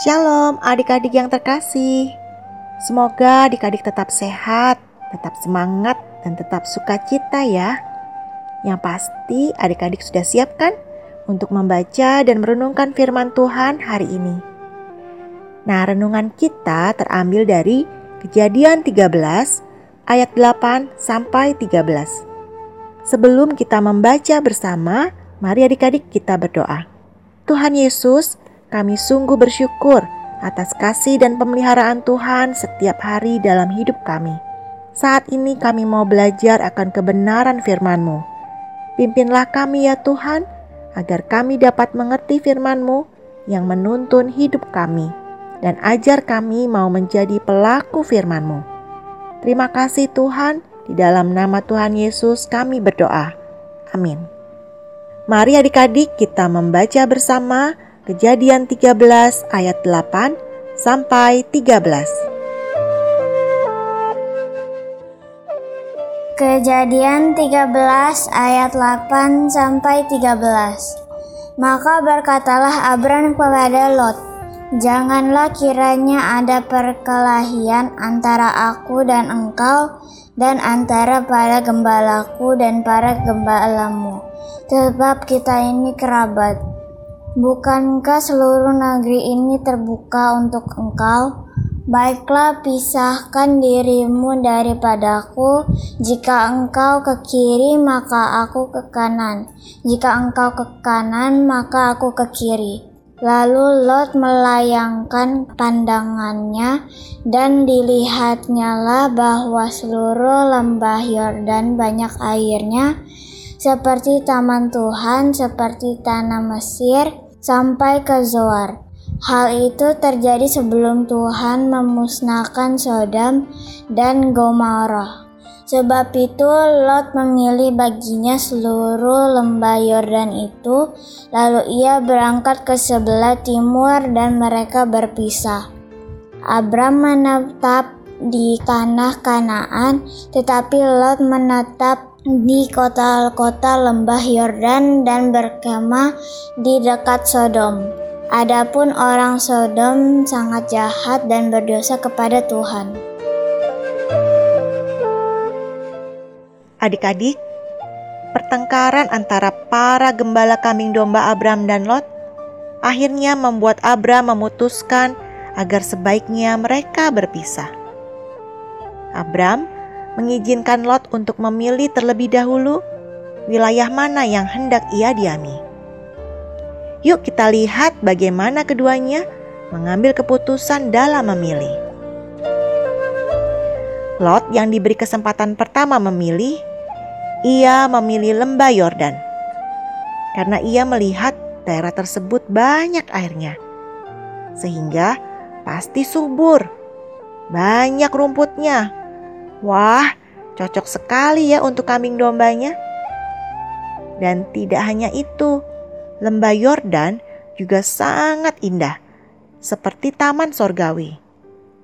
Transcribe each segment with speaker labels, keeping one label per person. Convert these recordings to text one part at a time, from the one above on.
Speaker 1: Shalom adik-adik yang terkasih. Semoga adik-adik tetap sehat, tetap semangat, dan tetap sukacita ya. Yang pasti adik-adik sudah siap kan untuk membaca dan merenungkan firman Tuhan hari ini. Nah renungan kita terambil dari kejadian 13 ayat 8 sampai 13. Sebelum kita membaca bersama, mari adik-adik kita berdoa. Tuhan Yesus, kami sungguh bersyukur atas kasih dan pemeliharaan Tuhan setiap hari dalam hidup kami. Saat ini kami mau belajar akan kebenaran firman-Mu. Pimpinlah kami ya Tuhan, agar kami dapat mengerti firman-Mu yang menuntun hidup kami. Dan ajar kami mau menjadi pelaku firman-Mu. Terima kasih Tuhan, di dalam nama Tuhan Yesus kami berdoa. Amin. Mari adik-adik kita membaca bersama Kejadian 13 ayat 8 sampai 13.
Speaker 2: Kejadian 13 ayat 8 sampai 13. Maka berkatalah Abram kepada Lot, Janganlah kiranya ada perkelahian antara aku dan engkau dan antara para gembalaku dan para gembalamu, sebab kita ini kerabat. Bukankah seluruh negeri ini terbuka untuk engkau? Baiklah pisahkan dirimu daripadaku. Jika engkau ke kiri, maka aku ke kanan. Jika engkau ke kanan, maka aku ke kiri. Lalu Lot melayangkan pandangannya dan dilihatnyalah bahwa seluruh lembah Yordan banyak airnya seperti taman Tuhan, seperti tanah Mesir, sampai ke Zoar. Hal itu terjadi sebelum Tuhan memusnahkan Sodom dan Gomorrah. Sebab itu Lot memilih baginya seluruh lembah Yordan itu, lalu ia berangkat ke sebelah timur dan mereka berpisah. Abram menetap di tanah Kanaan, tetapi Lot menetap di kota-kota lembah Yordan dan berkemah di dekat Sodom. Adapun orang Sodom sangat jahat dan berdosa kepada Tuhan.
Speaker 1: Adik-adik, pertengkaran antara para gembala kambing domba Abram dan Lot akhirnya membuat Abram memutuskan agar sebaiknya mereka berpisah. Abram mengizinkan Lot untuk memilih terlebih dahulu wilayah mana yang hendak ia diami. Yuk kita lihat bagaimana keduanya mengambil keputusan dalam memilih. Lot yang diberi kesempatan pertama memilih, ia memilih lembah Yordan. Karena ia melihat daerah tersebut banyak airnya. Sehingga pasti subur. Banyak rumputnya Wah, cocok sekali ya untuk kambing dombanya. Dan tidak hanya itu, lembah Yordan juga sangat indah, seperti taman sorgawi.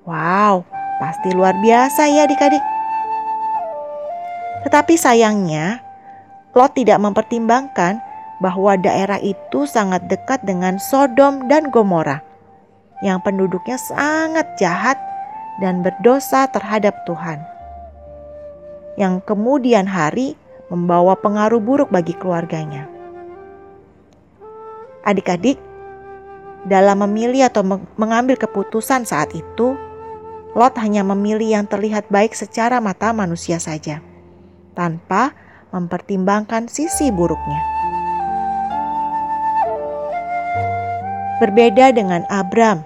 Speaker 1: Wow, pasti luar biasa ya adik-adik. Tetapi sayangnya, Lot tidak mempertimbangkan bahwa daerah itu sangat dekat dengan Sodom dan Gomora, yang penduduknya sangat jahat dan berdosa terhadap Tuhan yang kemudian hari membawa pengaruh buruk bagi keluarganya. Adik-adik, dalam memilih atau mengambil keputusan saat itu, Lot hanya memilih yang terlihat baik secara mata manusia saja, tanpa mempertimbangkan sisi buruknya. Berbeda dengan Abram,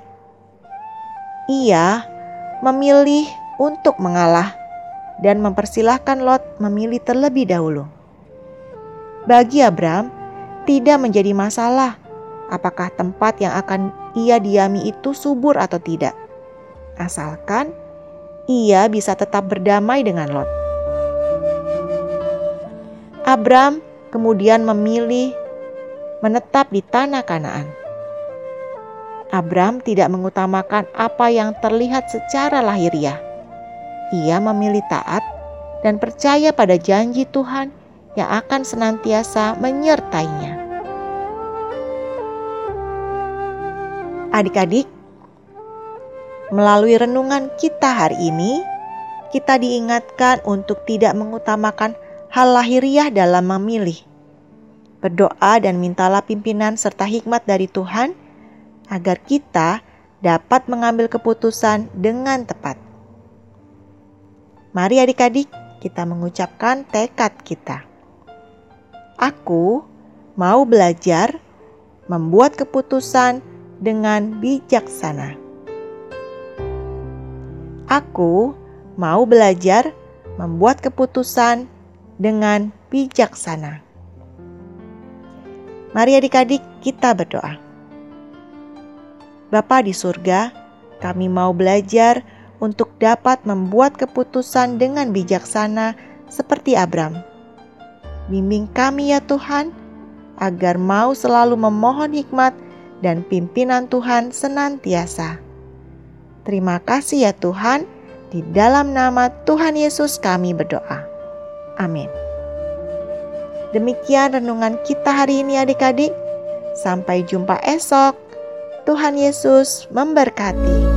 Speaker 1: ia memilih untuk mengalah dan mempersilahkan Lot memilih terlebih dahulu. Bagi Abram, tidak menjadi masalah apakah tempat yang akan ia diami itu subur atau tidak. Asalkan ia bisa tetap berdamai dengan Lot. Abram kemudian memilih menetap di tanah Kanaan. Abram tidak mengutamakan apa yang terlihat secara lahiriah ia memilih taat dan percaya pada janji Tuhan yang akan senantiasa menyertainya. Adik-adik, Melalui renungan kita hari ini, kita diingatkan untuk tidak mengutamakan hal lahiriah dalam memilih. Berdoa dan mintalah pimpinan serta hikmat dari Tuhan agar kita dapat mengambil keputusan dengan tepat. Mari adik-adik kita mengucapkan tekad kita. Aku mau belajar membuat keputusan dengan bijaksana. Aku mau belajar membuat keputusan dengan bijaksana. Mari adik-adik kita berdoa. Bapa di surga, kami mau belajar untuk dapat membuat keputusan dengan bijaksana seperti Abram. Bimbing kami ya Tuhan, agar mau selalu memohon hikmat dan pimpinan Tuhan senantiasa. Terima kasih ya Tuhan, di dalam nama Tuhan Yesus kami berdoa. Amin. Demikian renungan kita hari ini adik-adik. Sampai jumpa esok. Tuhan Yesus memberkati.